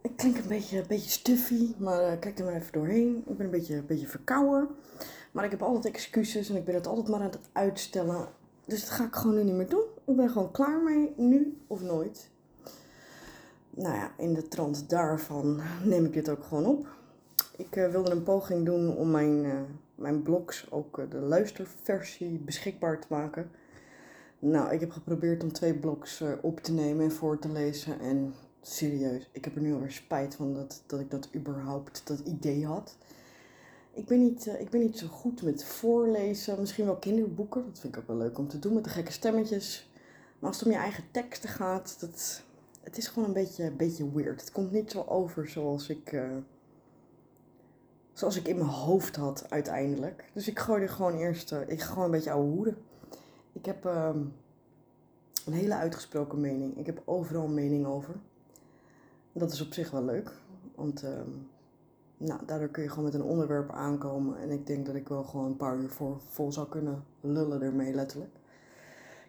Ik klink een beetje, een beetje stuffy, maar uh, kijk er maar even doorheen. Ik ben een beetje, een beetje verkouden. Maar ik heb altijd excuses en ik ben het altijd maar aan het uitstellen. Dus dat ga ik gewoon nu niet meer doen. Ik ben gewoon klaar mee, nu of nooit. Nou ja, in de trant daarvan neem ik dit ook gewoon op. Ik uh, wilde een poging doen om mijn, uh, mijn blogs, ook de luisterversie, beschikbaar te maken. Nou, ik heb geprobeerd om twee blogs op te nemen en voor te lezen. En serieus, ik heb er nu alweer spijt van dat, dat ik dat überhaupt, dat idee had. Ik ben, niet, uh, ik ben niet zo goed met voorlezen. Misschien wel kinderboeken. Dat vind ik ook wel leuk om te doen met de gekke stemmetjes. Maar als het om je eigen teksten gaat, dat, het is gewoon een beetje, beetje weird. Het komt niet zo over zoals ik, uh, zoals ik in mijn hoofd had uiteindelijk. Dus ik gooi er gewoon eerst, ik ga gewoon een beetje ouwe hoeden. Ik heb uh, een hele uitgesproken mening. Ik heb overal mening over. Dat is op zich wel leuk. Want uh, nou, daardoor kun je gewoon met een onderwerp aankomen. En ik denk dat ik wel gewoon een paar uur voor, vol zou kunnen lullen ermee, letterlijk.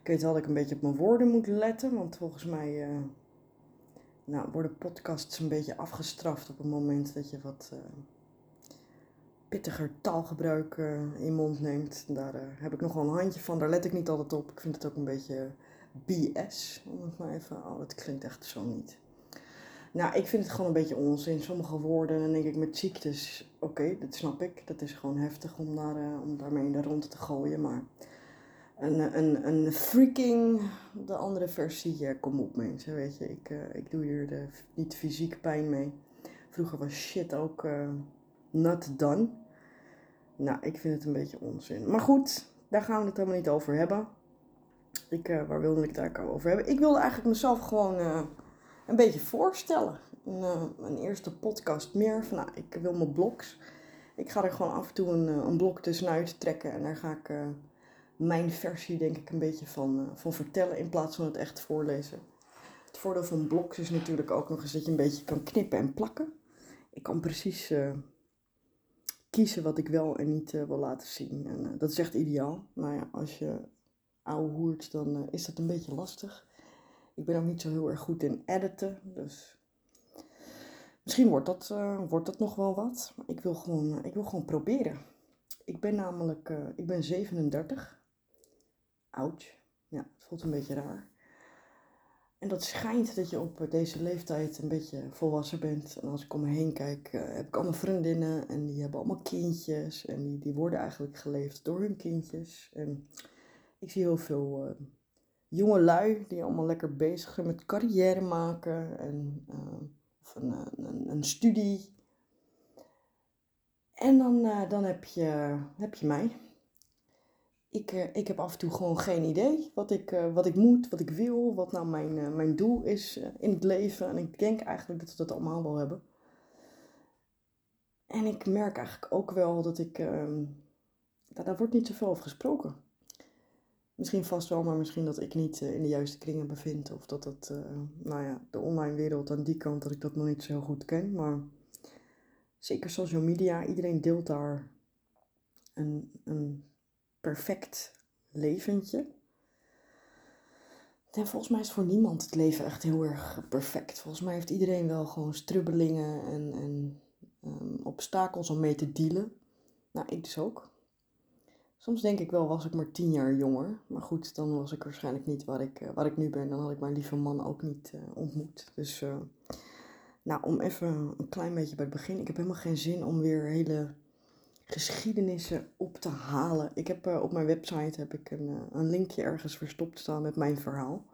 Ik weet wel dat ik een beetje op mijn woorden moet letten. Want volgens mij uh, nou, worden podcasts een beetje afgestraft op het moment dat je wat uh, pittiger taalgebruik uh, in je mond neemt. Daar heb ik nog wel een handje van. Daar let ik niet altijd op. Ik vind het ook een beetje BS. Om het maar even. Oh, het klinkt echt zo niet. Nou, ik vind het gewoon een beetje onzin. Sommige woorden, dan denk ik met ziektes. Oké, dat snap ik. Dat is gewoon heftig om, daar, uh, om daarmee in de rond te gooien. Maar een, een, een freaking. De andere versie. kom op, mensen. Weet je, ik, ik doe hier de, niet fysiek pijn mee. Vroeger was shit ook not done. Nou, ik vind het een beetje onzin. Maar goed, daar gaan we het helemaal niet over hebben. Ik, uh, waar wilde ik het eigenlijk over hebben? Ik wilde eigenlijk mezelf gewoon uh, een beetje voorstellen. Een, uh, een, eerste podcast meer. Van, nou, ik wil mijn blogs. Ik ga er gewoon af en toe een, een blok tussenuit trekken. En daar ga ik mijn versie denk ik een beetje van, van vertellen. In plaats van het echt voorlezen. Het voordeel van blogs is natuurlijk ook nog eens dat je een beetje kan knippen en plakken. Ik kan precies kiezen wat ik wel en niet wil laten zien. En dat is echt ideaal. Nou ja, als je ouwe hoert, dan is dat een beetje lastig. Ik ben ook niet zo heel erg goed in editen, dus misschien wordt dat, wordt dat nog wel wat. Maar ik wil gewoon, ik wil gewoon proberen. Ik ben namelijk, ik ben 37. Ouch. Ja, het voelt een beetje raar. En dat schijnt dat je op deze leeftijd een beetje volwassen bent. En als ik om me heen kijk, heb ik allemaal vriendinnen en die hebben allemaal kindjes. En die, die worden eigenlijk geleefd door hun kindjes. En ik zie heel veel jonge lui die allemaal lekker bezig zijn met carrière maken. En, uh, of een, een, een, studie. En dan, dan heb, je, heb je mij ik, uh, ik heb af en toe gewoon geen idee wat ik, uh, wat ik moet, wat ik wil, wat nou mijn, mijn doel is in het leven. En ik denk eigenlijk dat we dat allemaal wel hebben. En ik merk eigenlijk ook wel dat ik. Ehm, daar wordt niet zoveel over gesproken. Misschien vast wel, maar misschien dat ik niet in de juiste kringen bevind. Of dat dat, nou ja, de online wereld aan die kant, dat ik dat nog niet zo goed ken. Maar zeker social media, iedereen deelt daar een, een perfect leventje. En volgens mij is voor niemand het leven echt heel erg perfect. Volgens mij heeft iedereen wel gewoon strubbelingen en, en um, obstakels om mee te dealen. Nou, ik dus ook. Soms denk ik wel, was ik maar tien jaar jonger. Maar goed, dan was ik waarschijnlijk niet waar ik, uh, waar ik nu ben. Dan had ik mijn lieve man ook niet uh, ontmoet. Dus, uh, nou, om even een klein beetje bij het begin. Ik heb helemaal geen zin om weer hele geschiedenissen op te halen. Ik heb op mijn website heb ik een, een linkje ergens verstopt staan met mijn verhaal.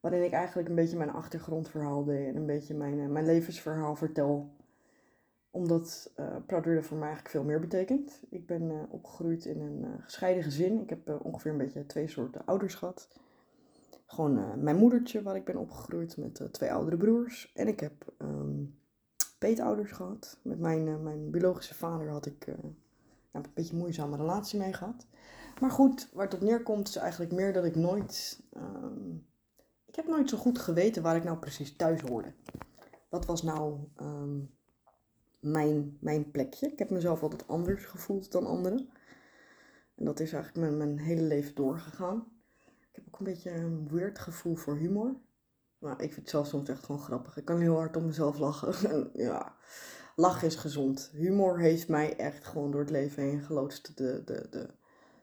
Waarin ik eigenlijk een beetje mijn achtergrondverhaal deed en een beetje mijn, mijn levensverhaal vertel. Omdat uh, voor mij eigenlijk veel meer betekent. Ik ben opgegroeid in een gescheiden gezin. Ik heb ongeveer een beetje twee soorten ouders gehad. Gewoon mijn moedertje waar ik ben opgegroeid met twee oudere broers. En ik heb um, peetouders gehad. Met mijn, uh, mijn biologische vader had ik uh, nou, een beetje een moeizame relatie mee gehad. Maar goed, waar het op neerkomt is eigenlijk meer dat ik nooit... Um, ik heb nooit zo goed geweten waar ik nou precies thuis hoorde. Wat was nou um, mijn, mijn plekje? Ik heb mezelf altijd anders gevoeld dan anderen. En dat is eigenlijk mijn, mijn hele leven doorgegaan. Ik heb ook een beetje een weird gevoel voor humor. Maar ik vind het zelf soms echt gewoon grappig. Ik kan heel hard om mezelf lachen. En ja, lachen is gezond. Humor heeft mij echt gewoon door het leven heen geloodst. De, de, de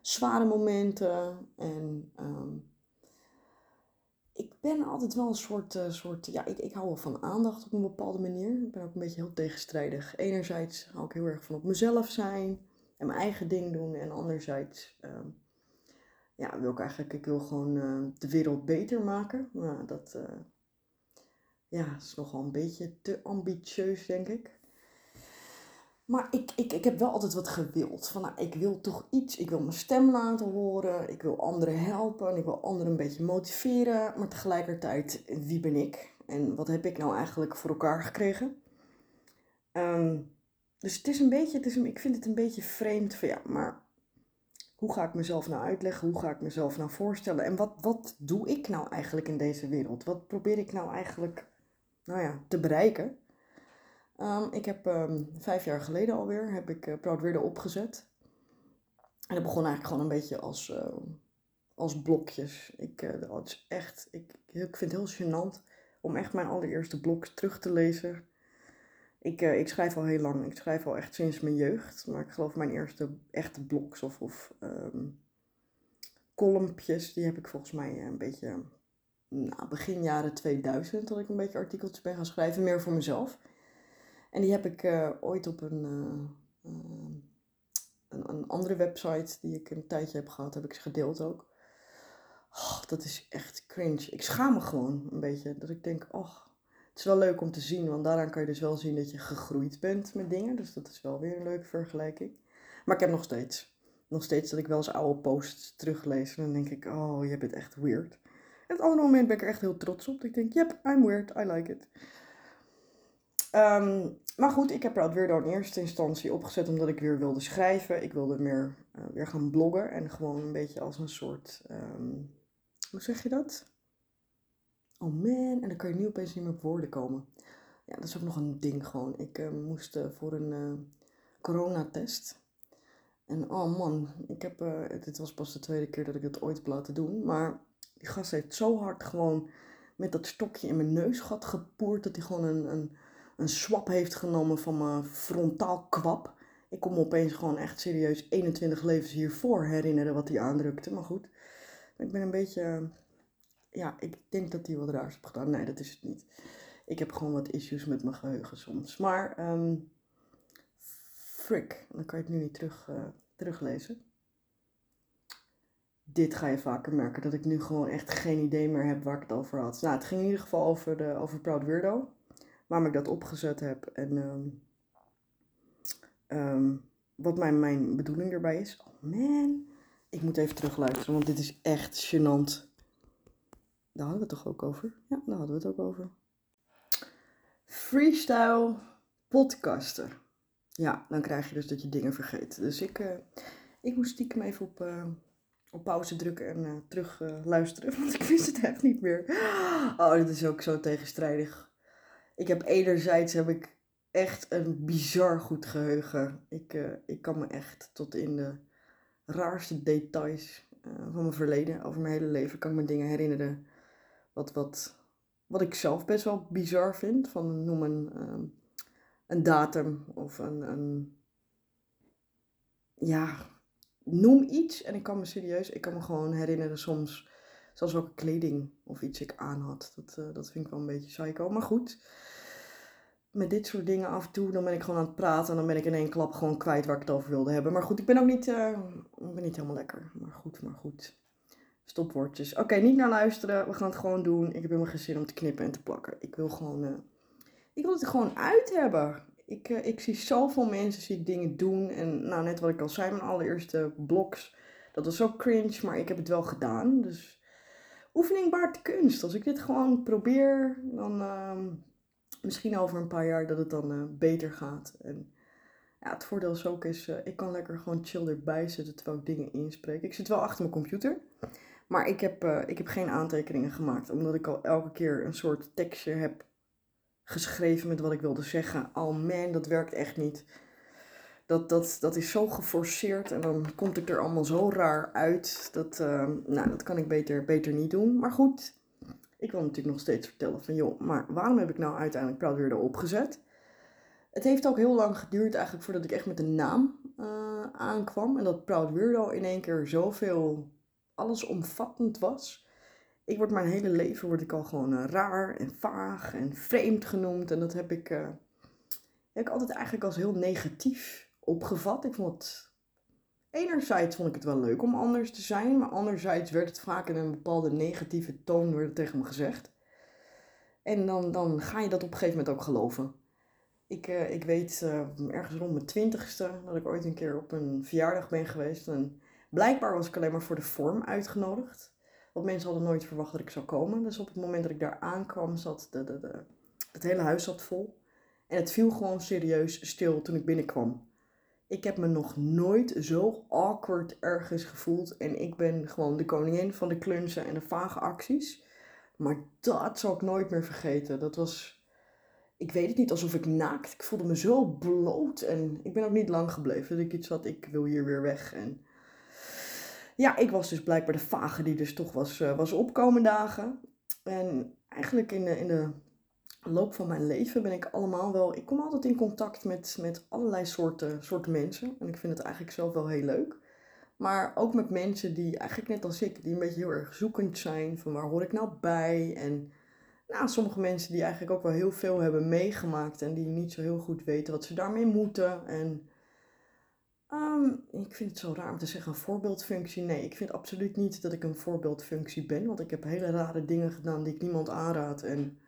zware momenten. En ehm, ben altijd wel een soort, uh, soort ja, ik, ik hou wel van aandacht op een bepaalde manier. Ik ben ook een beetje heel tegenstrijdig. Enerzijds hou ik heel erg van op mezelf zijn en mijn eigen ding doen. En anderzijds um, ja, wil ik eigenlijk, ik wil gewoon uh, de wereld beter maken. Maar dat uh, ja, is nogal een beetje te ambitieus, denk ik. Maar ik, ik, ik heb wel altijd wat gewild. Van, nou, ik wil toch iets. Ik wil mijn stem laten horen. Ik wil anderen helpen. Ik wil anderen een beetje motiveren. Maar tegelijkertijd, wie ben ik? En wat heb ik nou eigenlijk voor elkaar gekregen? Um, dus het is een beetje, het is een, ik vind het een beetje vreemd van ja, maar hoe ga ik mezelf nou uitleggen? Hoe ga ik mezelf nou voorstellen? En wat, wat doe ik nou eigenlijk in deze wereld? Wat probeer ik nou eigenlijk, nou ja, te bereiken? Um, ik heb um, vijf jaar geleden alweer, heb ik uh, Proud Weirdo opgezet. En dat begon eigenlijk gewoon een beetje als, uh, als blokjes. Ik, uh, dat is echt, ik, ik vind het heel gênant om echt mijn allereerste blok terug te lezen. Ik, ik schrijf al heel lang. Ik schrijf al echt sinds mijn jeugd. Maar ik geloof mijn eerste echte blogs of, of um, die heb ik volgens mij een beetje nou, begin jaren 2000 dat ik een beetje artikeltjes ben gaan schrijven. Meer voor mezelf. En die heb ik uh, ooit op een, uh, een, een, andere website die ik een tijdje heb gehad, heb ik ze gedeeld ook. Oh, dat is echt cringe. Ik schaam me gewoon een beetje. Dat ik denk, oh, het is wel leuk om te zien, want daaraan kan je dus wel zien dat je gegroeid bent met dingen. Dus dat is wel weer een leuke vergelijking. Maar ik heb nog steeds, nog steeds dat ik wel eens oude posts teruglees. En dan denk ik, oh, je bent echt weird. En op het andere moment ben ik er echt heel trots op. Ik denk, yep, I'm weird, I like it. Um, maar goed, ik heb Proud Weirdo in eerste instantie opgezet omdat ik weer wilde schrijven. Ik wilde meer uh, weer gaan bloggen en gewoon een beetje als een soort, um, hoe zeg je dat? Oh man, en dan kan je nu opeens niet meer op woorden komen. Ja, dat is ook nog een ding gewoon. Ik uh, moest uh, voor een coronatest. En oh man, ik heb, dit was pas de tweede keer dat ik het ooit heb laten doen. Maar die gast heeft zo hard gewoon met dat stokje in mijn neusgat gepoerd dat hij gewoon een, een, een swap heeft genomen van mijn frontaal kwap. Ik kon me opeens gewoon echt serieus 21 levens hiervoor herinneren wat hij aandrukte. Maar goed, ik ben een beetje ja, ik denk dat hij wat raars heeft gedaan. Nee, dat is het niet. Ik heb gewoon wat issues met mijn geheugen soms. Maar, um, frick, dan kan je het nu niet terug, uh, teruglezen. Dit ga je vaker merken, dat ik nu gewoon echt geen idee meer heb waar ik het over had. Nou, het ging in ieder geval over, de, over Proud Weirdo. Waarom ik dat opgezet heb en um, um, wat mijn, mijn bedoeling erbij is. Oh man, ik moet even terugluisteren, want dit is echt gênant. Daar hadden we het toch ook over? Ja, daar hadden we het ook over. Freestyle podcaster. Ja, dan krijg je dus dat je dingen vergeet. Dus ik, uh, ik moest stiekem even op, uh, op pauze drukken en uh, terug luisteren. Want ik wist het echt niet meer. Oh, dit is ook zo tegenstrijdig. Ik heb enerzijds heb ik echt een bizar goed geheugen. Ik, ik kan me echt tot in de raarste details van mijn verleden, over mijn hele leven, kan ik me dingen herinneren wat, wat, wat ik zelf best wel bizar vind. Van noem een, um, een datum of een, een. Ja, noem iets en ik kan me serieus. Ik kan me gewoon herinneren soms. Zelfs welke kleding of iets ik aan had. Dat, uh, dat vind ik wel een beetje psycho. Maar goed. Met dit soort dingen af en toe, dan ben ik gewoon aan het praten. En dan ben ik in één klap gewoon kwijt waar ik het over wilde hebben. Maar goed, ik ben ook niet, uh, ik ben niet helemaal lekker. Maar goed, maar goed stopwoordjes. Oké, niet naar luisteren. We gaan het gewoon doen. Ik heb helemaal geen zin om te knippen en te plakken. Ik wil gewoon, uh, ik wil het gewoon uit hebben. Ik, ik zie zoveel mensen, zie ik dingen doen. En nou, net wat ik al zei, mijn allereerste blogs. Dat was ook cringe, maar ik heb het wel gedaan. Dus oefening baart kunst. Als ik dit gewoon probeer, dan uh, misschien over een paar jaar dat het dan uh, beter gaat. En ja, het voordeel is ook is, ik kan lekker gewoon chill erbij zitten terwijl ik dingen inspreek. Ik zit wel achter mijn computer. Maar ik heb, uh, ik heb geen aantekeningen gemaakt, omdat ik al elke keer een soort tekstje heb geschreven met wat ik wilde zeggen. Oh man, dat werkt echt niet. Dat, dat, dat is zo geforceerd en dan komt ik er allemaal zo raar uit. Dat, uh, nou, dat kan ik beter, beter niet doen. Maar goed, Ik wil natuurlijk nog steeds vertellen van, joh, maar waarom heb ik nou uiteindelijk Proud Weirdo opgezet? Het heeft ook heel lang geduurd eigenlijk voordat ik echt met een naam uh, aankwam. En dat Proud Weirdo in één keer zoveel allesomvattend was. Ik word mijn hele leven word ik al gewoon uh, raar en vaag en vreemd genoemd. En dat heb ik, uh, heb ik altijd eigenlijk als heel negatief opgevat. Ik vond het enerzijds vond ik het wel leuk om anders te zijn, maar anderzijds werd het vaak in een bepaalde negatieve toon werd tegen me gezegd. En dan, dan ga je dat op een gegeven moment ook geloven. Ik, uh, ik weet uh, ergens rond mijn twintigste dat ik ooit een keer op een verjaardag ben geweest. En blijkbaar was ik alleen maar voor de vorm uitgenodigd. Want mensen hadden nooit verwacht dat ik zou komen. Dus op het moment dat ik daar aankwam, zat de, de, de, het hele huis zat vol. En het viel gewoon serieus stil toen ik binnenkwam. Ik heb me nog nooit zo awkward ergens gevoeld. En ik ben gewoon de koningin van de klunzen en de vage acties. Maar dat zal ik nooit meer vergeten. Dat was, ik weet het niet, alsof ik naakt. Ik voelde me zo bloot. En ik ben ook niet lang gebleven. Dat ik iets had, ik wil hier weer weg. En ja, ik was dus blijkbaar de vage die dus toch was, uh, was opkomen dagen. En eigenlijk in de, in de loop van mijn leven ben ik allemaal wel. Ik kom altijd in contact met, met allerlei soorten, soorten mensen. En ik vind het eigenlijk zelf wel heel leuk. Maar ook met mensen die eigenlijk net als ik, die een beetje heel erg zoekend zijn. Van waar hoor ik nou bij? En nou, sommige mensen die eigenlijk ook wel heel veel hebben meegemaakt. En die niet zo heel goed weten wat ze daarmee moeten. En um, ik vind het zo raar om te zeggen een voorbeeldfunctie. Nee, ik vind absoluut niet dat ik een voorbeeldfunctie ben. Want ik heb hele rare dingen gedaan die ik niemand aanraad. En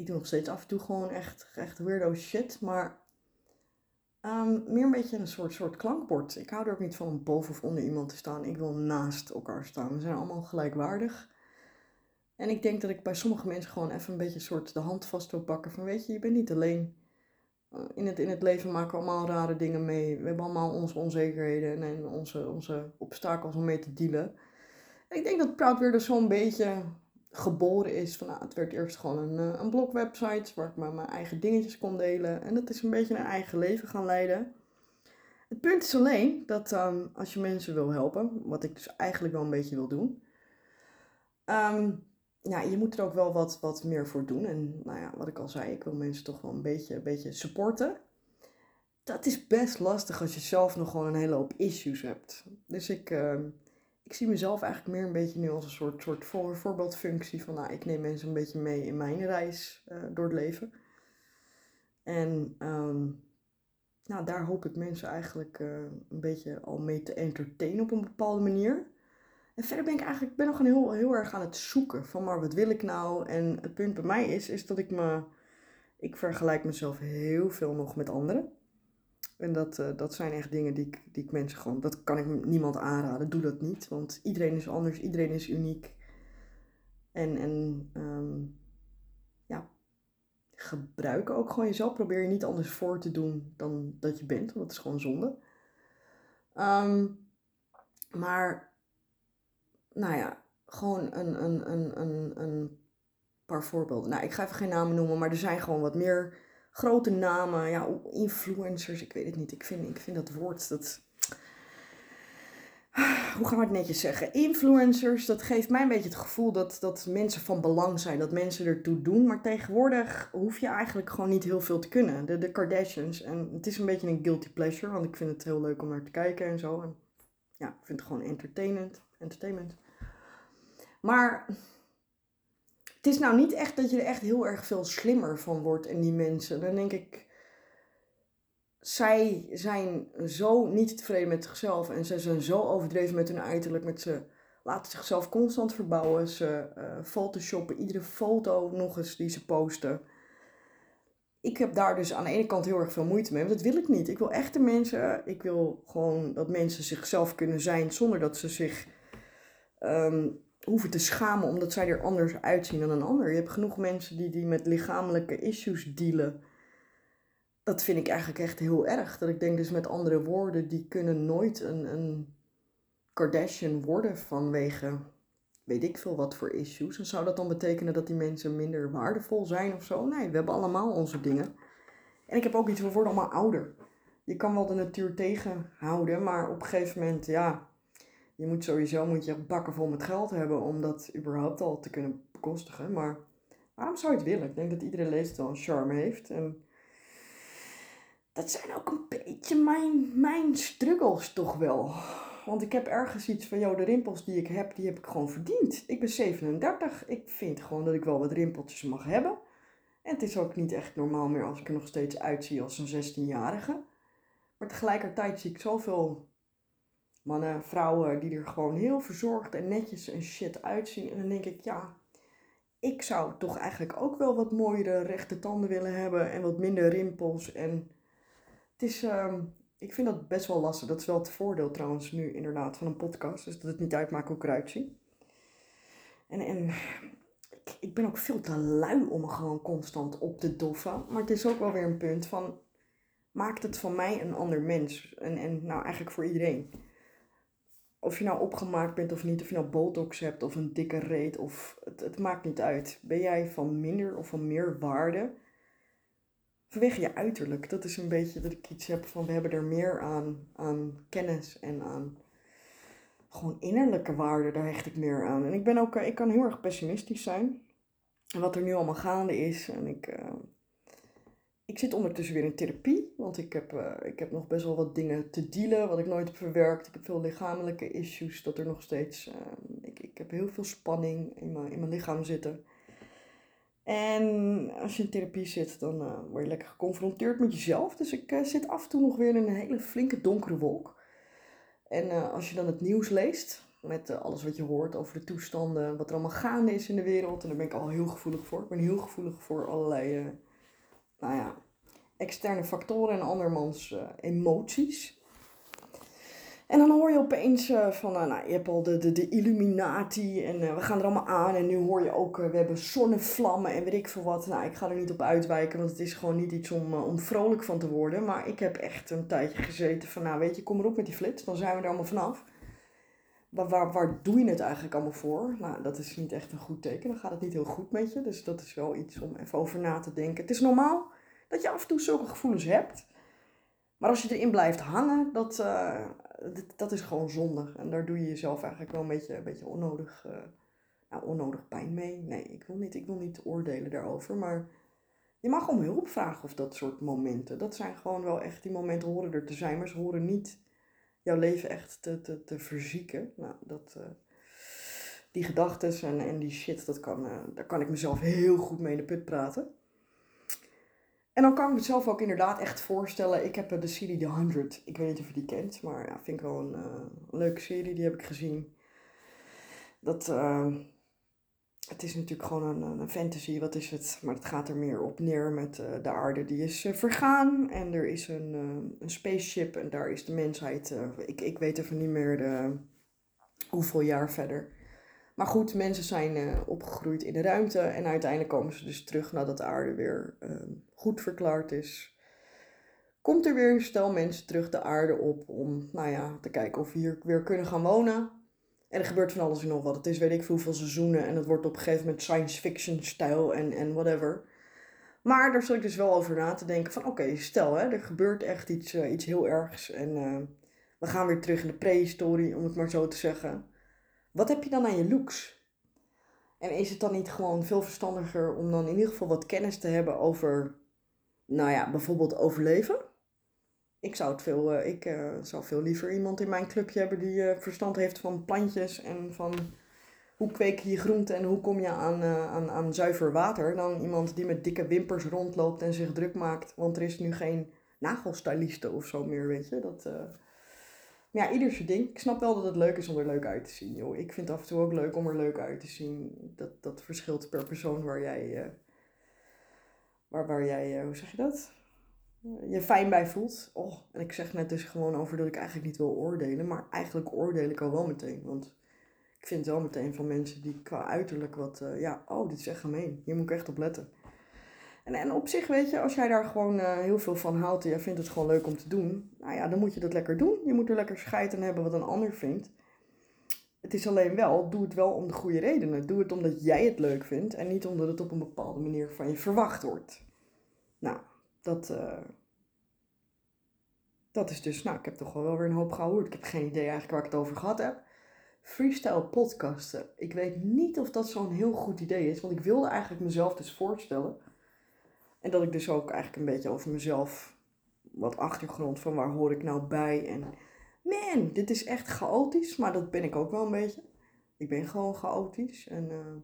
ik doe nog steeds af en toe gewoon echt, echt weirdo shit. Maar um, meer een beetje een soort, soort klankbord. Ik hou er ook niet van om boven of onder iemand te staan. Ik wil naast elkaar staan. We zijn allemaal gelijkwaardig. En ik denk dat ik bij sommige mensen gewoon even een beetje soort de hand vast wil pakken. Van weet je, je bent niet alleen. Eh, in het, in het leven maken we allemaal rare dingen mee. We hebben allemaal onze onzekerheden en onze, onze obstakels om mee te dealen. En ik denk dat Proud weer dus zo'n beetje geboren is. Van, nou, het werd eerst gewoon een, eh, een blogwebsite waar ik maar mijn eigen dingetjes kon delen. En dat is een beetje een eigen leven gaan leiden. Het punt is alleen dat um, als je mensen wil helpen, wat ik dus eigenlijk wel een beetje wil doen, um, ja, je moet er ook wel wat, wat meer voor doen. En nou ja, wat ik al zei, ik wil mensen toch wel een beetje, een beetje supporten. Dat is best lastig als je zelf nog gewoon een hele hoop issues hebt. Dus ik, uh, ik zie mezelf eigenlijk meer een beetje nu als een soort, soort voor, voorbeeldfunctie van, nou, ik neem mensen een beetje mee in mijn reis uh, door het leven. En um, nou, daar hoop ik mensen eigenlijk uh, een beetje al mee te entertainen op een bepaalde manier. En verder ben ik eigenlijk ben nog een heel, heel erg aan het zoeken van, maar wat wil ik nou? En het punt bij mij is, is dat ik me, ik vergelijk mezelf heel veel nog met anderen. En dat, uh, dat zijn echt dingen die ik, die ik mensen gewoon, dat kan ik niemand aanraden. Doe dat niet, want iedereen is anders, iedereen is uniek. En, en um, ja, gebruik ook gewoon jezelf. Probeer je niet anders voor te doen dan dat je bent, want dat is gewoon zonde. Um, maar, nou ja, gewoon een, een, een, een, een paar voorbeelden. Nou, ik ga even geen namen noemen, maar er zijn gewoon wat meer grote namen, ja, influencers, ik weet het niet. Ik vind, ik vind dat woord, dat... Hoe gaan we het netjes zeggen? Influencers, dat geeft mij een beetje het gevoel dat, dat mensen van belang zijn, dat mensen ertoe doen. Maar tegenwoordig hoef je eigenlijk gewoon niet heel veel te kunnen. De, de Kardashians, en het is een beetje een guilty pleasure, want ik vind het heel leuk om naar te kijken en zo. En ja, ik vind het gewoon entertainment. entertainment. Maar het is nou niet echt dat je er echt heel erg veel slimmer van wordt in die mensen. Dan denk ik, zij zijn zo niet tevreden met zichzelf en ze zijn zo overdreven met hun uiterlijk. Met ze laten zichzelf constant verbouwen. Ze uh, photoshoppen iedere foto nog eens die ze posten. Ik heb daar dus aan de ene kant heel erg veel moeite mee, want dat wil ik niet. Ik wil echte mensen. Ik wil gewoon dat mensen zichzelf kunnen zijn zonder dat ze zich um, hoeven te schamen omdat zij er anders uitzien dan een ander. Je hebt genoeg mensen die, die met lichamelijke issues dealen. Dat vind ik eigenlijk echt heel erg. Dat ik denk dus met andere woorden, die kunnen nooit een, een Kardashian worden vanwege weet ik veel wat voor issues. En zou dat dan betekenen dat die mensen minder waardevol zijn of zo? Nee, we hebben allemaal onze dingen. En ik heb ook iets, we worden allemaal ouder. Je kan wel de natuur tegenhouden, maar op een gegeven moment, ja, je moet sowieso moet je bakken vol met geld hebben om dat überhaupt al te kunnen bekostigen. Maar waarom zou je het willen? Ik denk dat iedere wel een charme heeft. En dat zijn ook een beetje mijn, mijn struggles toch wel. Want ik heb ergens iets van, joh, de rimpels die ik heb, die heb ik gewoon verdiend. Ik ben 37. Ik vind gewoon dat ik wel wat rimpeltjes mag hebben. En het is ook niet echt normaal meer als ik er nog steeds uitzie als een 16-jarige. Maar tegelijkertijd zie ik zoveel mannen, vrouwen die er gewoon heel verzorgd en netjes en shit uitzien. En dan denk ik, ja, ik zou toch eigenlijk ook wel wat mooiere rechte tanden willen hebben en wat minder rimpels. En het is, ehm, ik vind dat best wel lastig. Dat is wel het voordeel trouwens nu inderdaad van een podcast. Dus dat het niet uitmaakt hoe ik eruit zie. En, en ik, ik ben ook veel te lui om me gewoon constant op te doffen. Maar het is ook wel weer een punt van... Maakt het van mij een ander mens? En, en nou eigenlijk voor iedereen. Of je nou opgemaakt bent of niet. Of je nou botox hebt of een dikke reet. Of het, het maakt niet uit. Ben jij van minder of van meer waarde vanwege je uiterlijk. Dat is een beetje dat ik iets heb van we hebben er meer aan, aan kennis en aan gewoon innerlijke waarde, daar hecht ik meer aan. En ik ben ook, eh, ik kan heel erg pessimistisch zijn. En wat er nu allemaal gaande is. En ik, uh, ik zit ondertussen weer in therapie, want ik heb, uh, ik heb nog best wel wat dingen te dealen, wat ik nooit heb verwerkt. Ik heb veel lichamelijke issues, dat er nog steeds, uh, ik, ik heb heel veel spanning in mijn, in mijn lichaam zitten. En als je in therapie zit, dan uh, word je lekker geconfronteerd met jezelf. Dus ik uh, zit af en toe nog weer in een hele flinke donkere wolk. En als je dan het nieuws leest, met alles wat je hoort over de toestanden, wat er allemaal gaande is in de wereld. En daar ben ik al heel gevoelig voor. Ik ben heel gevoelig voor allerlei, nou ja, externe factoren en andermans emoties. En dan hoor je opeens uh, van, uh, nou, je hebt al de, de, de Illuminati en we gaan er allemaal aan. En nu hoor je ook, we hebben zonnevlammen en weet ik veel wat. Nou, ik ga er niet op uitwijken, want het is gewoon niet iets om, om vrolijk van te worden. Maar ik heb echt een tijdje gezeten van, nou weet je, kom erop met die flits, dan zijn we er allemaal vanaf. Waar, waar doe je het eigenlijk allemaal voor? Nou, dat is niet echt een goed teken. Dan gaat het niet heel goed met je. Dus dat is wel iets om even over na te denken. Het is normaal dat je af en toe zulke gevoelens hebt. Maar als je erin blijft hangen, dat, dat is gewoon zonde. En daar doe je jezelf eigenlijk wel een beetje, een beetje onnodig, uh, nou, onnodig pijn mee. Nee, ik wil, niet, ik wil niet oordelen daarover. Maar je mag om hulp vragen of dat soort momenten. Dat zijn gewoon wel echt, die momenten horen er te zijn. Maar ze horen niet jouw leven echt te, te, te verzieken. Nou, dat, uh, die gedachten en, en die shit, dat kan, uh, daar kan ik mezelf heel goed mee in de put praten. En dan kan ik mezelf ook inderdaad echt voorstellen. Ik heb de serie The 100. Ik weet niet of je die kent, maar ja, vind ik wel een, leuke serie. Die heb ik gezien. Dat, het is natuurlijk gewoon een, een, fantasy, wat is het? Maar het gaat er meer op neer met uh, de aarde die is vergaan. En er is een, een spaceship en daar is de mensheid, ik, ik weet even niet meer de, hoeveel jaar verder. Maar goed, mensen zijn opgegroeid in de ruimte en uiteindelijk komen ze dus terug nadat de aarde weer uh, goed verklaard is. Komt er weer een stel mensen terug de aarde op om, nou ja, te kijken of we hier weer kunnen gaan wonen. En er gebeurt van alles en nog wat. Het is weet ik veel hoeveel seizoenen en het wordt op een gegeven moment science fiction stijl en, en whatever. Maar daar zat ik dus wel over na te denken van oké, stel hè, er gebeurt echt iets, uh, iets heel ergs en we gaan weer terug in de prehistorie, om het maar zo te zeggen. Wat heb je dan aan je looks? En is het dan niet gewoon veel verstandiger om dan in ieder geval wat kennis te hebben over, nou ja, bijvoorbeeld overleven? Ik zou het veel, uh, ik uh, zou veel liever iemand in mijn clubje hebben die uh, verstand heeft van plantjes en van hoe kweek je groenten en hoe kom je aan, aan, aan zuiver water. Dan iemand die met dikke wimpers rondloopt en zich druk maakt, want er is nu geen nagelstyliste of zo meer, weet je. Dat, maar ja, ieder zijn ding. Ik snap wel dat het leuk is om er leuk uit te zien, joh. Ik vind het af en toe ook leuk om er leuk uit te zien. Dat, dat verschilt per persoon waar jij, waar, waar jij, hoe zeg je dat? Je fijn bij voelt. Oh, en ik zeg net dus gewoon over dat ik eigenlijk niet wil oordelen. Maar eigenlijk oordeel ik al wel meteen. Want ik vind wel meteen van mensen die qua uiterlijk wat, uh, ja, oh, dit is echt gemeen. Hier moet ik echt op letten. En, en op zich, weet je, als jij daar gewoon uh, heel veel van houdt en jij vindt het gewoon leuk om te doen, nou ja, dan moet je dat lekker doen. Je moet er lekker scheid aan hebben wat een ander vindt. Het is alleen wel, doe het wel om de goede redenen. Doe het omdat jij het leuk vindt en niet omdat het op een bepaalde manier van je verwacht wordt. Nou, dat, uh, dat is dus, nou, ik heb toch wel weer een hoop gehoord. Ik heb geen idee eigenlijk waar ik het over gehad heb. freestyle podcasten. Ik weet niet of dat zo'n heel goed idee is, want ik wilde eigenlijk mezelf dus voorstellen. En dat ik dus ook eigenlijk een beetje over mezelf, wat achtergrond van waar hoor ik nou bij. En man, dit is echt chaotisch, maar dat ben ik ook wel een beetje. Ik ben gewoon chaotisch en... Uh,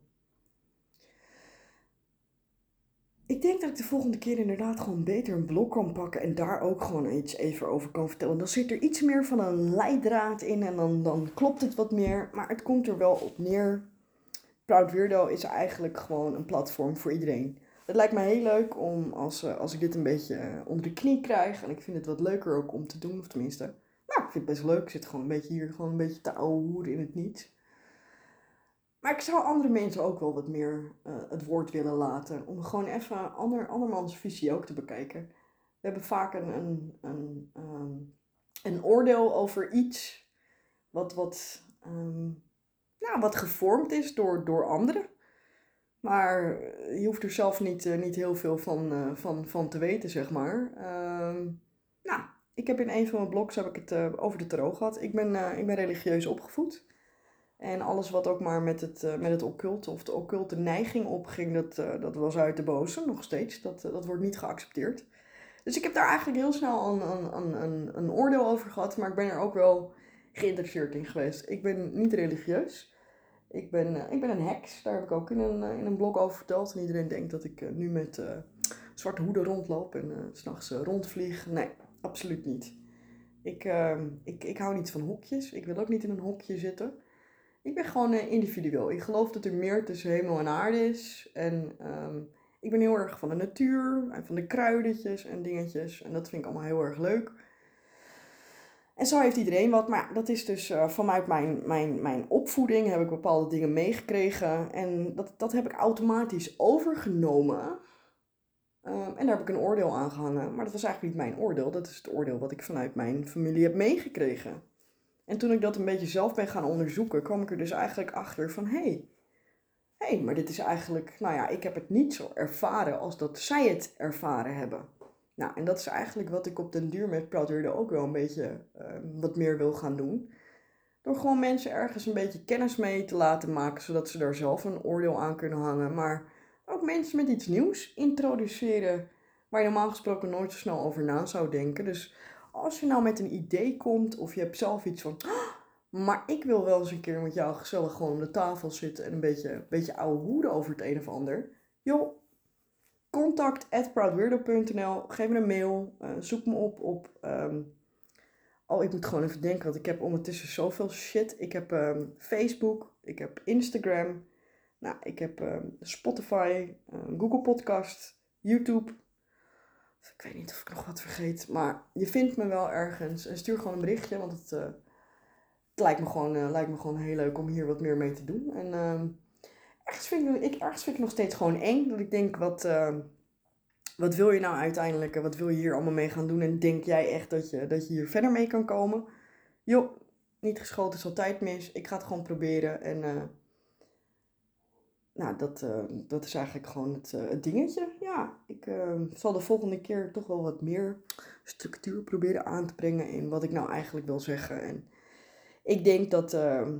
ik denk dat ik de volgende keer inderdaad gewoon beter een blog kan pakken en daar ook gewoon iets even over kan vertellen. Dan zit er iets meer van een leidraad in en dan, dan klopt het wat meer. Maar het komt er wel op neer. Proud Weirdo is eigenlijk gewoon een platform voor iedereen. Het lijkt me heel leuk om als, eh, als ik dit een beetje eh, onder de knie krijg. En ik vind het wat leuker ook om te doen, of tenminste. Nou, ik vind het best leuk. Ik zit gewoon een beetje hier, gewoon een beetje te ouwe in het niet. Maar ik zou andere mensen ook wel wat meer uh, het woord willen laten. Om gewoon even ander, andermans visie ook te bekijken. We hebben vaak een, een, een, um, een oordeel over iets wat, wat, um, nou, wat gevormd is door, door anderen. Maar je hoeft er zelf niet, uh, niet heel veel van, uh, van, van te weten, zeg maar. Um, nou, ik heb in een van mijn blogs heb ik het over de tarot gehad. Ik ben, ik ben religieus opgevoed. En alles wat ook maar met het, uh, met het occulte of de occulte neiging opging, dat, uh, dat was uit de boze, nog steeds. Dat, uh, dat wordt niet geaccepteerd. Dus ik heb daar eigenlijk heel snel een, een, een, een oordeel over gehad, maar ik ben er ook wel geïnteresseerd in geweest. Ik ben niet religieus. Ik ben, ik ben een heks, daar heb ik ook in een, in een blog over verteld. En iedereen denkt dat ik nu met zwarte hoeden rondloop en s s'nachts rondvlieg. Nee, absoluut niet. Ik, ik, ik hou niet van hokjes. Ik wil ook niet in een hokje zitten. Ik ben gewoon uh, individueel. Ik geloof dat er meer tussen hemel en aarde is. En um, ik ben heel erg van de natuur en van de kruidetjes en dingetjes. En dat vind ik allemaal heel erg leuk. En zo heeft iedereen wat. Maar dat is dus uh, vanuit mijn, mijn, mijn opvoeding heb ik bepaalde dingen meegekregen. En dat, dat heb ik automatisch overgenomen. Um, en daar heb ik een oordeel aan gehangen. Maar dat was eigenlijk niet mijn oordeel. Dat is het oordeel wat ik vanuit mijn familie heb meegekregen. En toen ik dat een beetje zelf ben gaan onderzoeken, kwam ik er dus eigenlijk achter van hé, hey, hey, maar dit is eigenlijk, nou ja, ik heb het niet zo ervaren als dat zij het ervaren hebben. Nou, en dat is eigenlijk wat ik op den duur met Proud ook wel een beetje uh, wat meer wil gaan doen. Door gewoon mensen ergens een beetje kennis mee te laten maken, zodat ze daar zelf een oordeel aan kunnen hangen. Maar ook mensen met iets nieuws introduceren, waar je normaal gesproken nooit zo snel over na zou denken. Dus als je nou met een idee komt of je hebt zelf iets van, ah, maar ik wil wel eens een keer met jou gezellig gewoon om de tafel zitten en een beetje, een beetje ouwe hoeden over het een of ander. Joh, contact geef me een mail, uh, zoek me op op... Um, oh, ik moet gewoon even denken, want ik heb ondertussen zoveel shit. Ik heb um, Facebook, ik heb Instagram, nou, ik heb um, Spotify, Google Podcast, YouTube, ik weet niet of ik nog wat vergeet. Maar je vindt me wel ergens. En stuur gewoon een berichtje. Want het, uh, het lijkt, me gewoon, uh, lijkt me gewoon heel leuk om hier wat meer mee te doen. En uh, ergens, vind ik, ik, ergens vind ik nog steeds gewoon eng. Dat ik denk, wat, ehm, wat wil je nou uiteindelijk? Wat wil je hier allemaal mee gaan doen? En denk jij echt dat je, dat je hier verder mee kan komen? Joh, niet geschoten is altijd mis. Ik ga het gewoon proberen. En eh, nou, dat, dat is eigenlijk gewoon het, het dingetje. Ja, ik uh, zal de volgende keer toch wel wat meer structuur proberen aan te brengen in wat ik nou eigenlijk wil zeggen. En ik denk dat ehm,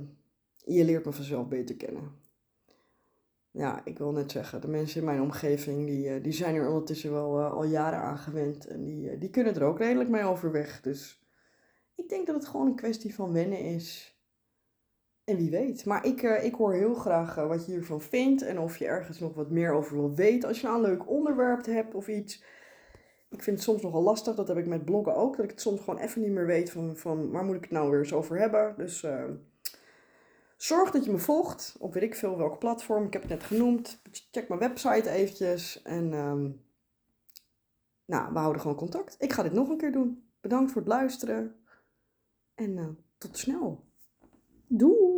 je leert me vanzelf beter kennen. Ja, ik wil net zeggen, de mensen in mijn omgeving, die, die zijn er ondertussen wel al jaren aan gewend. En die, die kunnen er ook redelijk mee overweg. Dus ik denk dat het gewoon een kwestie van wennen is. En wie weet. Maar ik, uh, ik hoor heel graag uh, wat je hiervan vindt. En of je ergens nog wat meer over wil weten. Als je nou een leuk onderwerp hebt of iets. Ik vind het soms nogal lastig. Dat heb ik met bloggen ook. Dat ik het soms gewoon even niet meer weet van, van waar moet ik het nou weer eens over hebben. Dus uh, zorg dat je me volgt. Op weet ik veel welke platform. Ik heb het net genoemd. Check mijn website eventjes. En um, nou, we houden gewoon contact. Ik ga dit nog een keer doen. Bedankt voor het luisteren. En tot snel. Doei!